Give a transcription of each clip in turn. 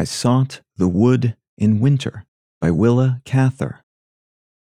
I sought the wood in winter by Willa Cather.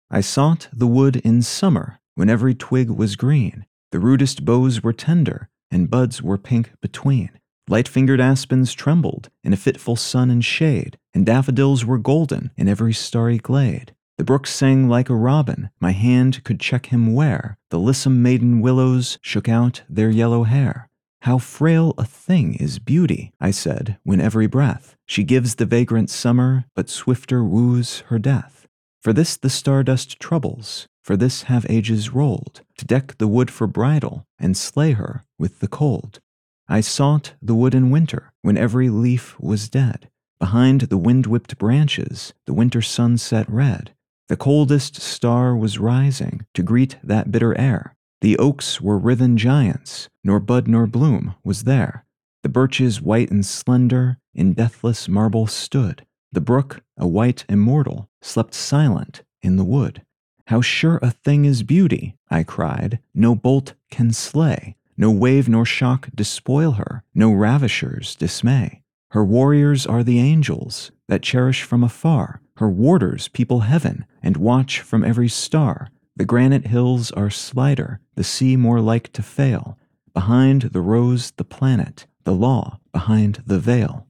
I sought the wood in summer when every twig was green, the rudest boughs were tender, and buds were pink between. Light fingered aspens trembled in a fitful sun and shade, and daffodils were golden in every starry glade. The brook sang like a robin, my hand could check him where the lissom maiden willows shook out their yellow hair. How frail a thing is beauty, I said, when every breath she gives the vagrant summer, but swifter woos her death. For this the stardust troubles, for this have ages rolled, to deck the wood for bridal and slay her with the cold. I sought the wood in winter, when every leaf was dead. Behind the wind whipped branches, the winter sun set red. The coldest star was rising to greet that bitter air. The oaks were writhen giants, nor bud nor bloom was there. The birches, white and slender, in deathless marble stood. The brook, a white immortal, slept silent in the wood. How sure a thing is beauty, I cried, no bolt can slay, no wave nor shock despoil her, no ravishers dismay. Her warriors are the angels that cherish from afar. Her warders people heaven and watch from every star. The granite hills are slighter, the sea more like to fail. Behind the rose, the planet, the law behind the veil.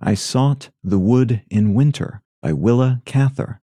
I sought the wood in winter by Willa Cather.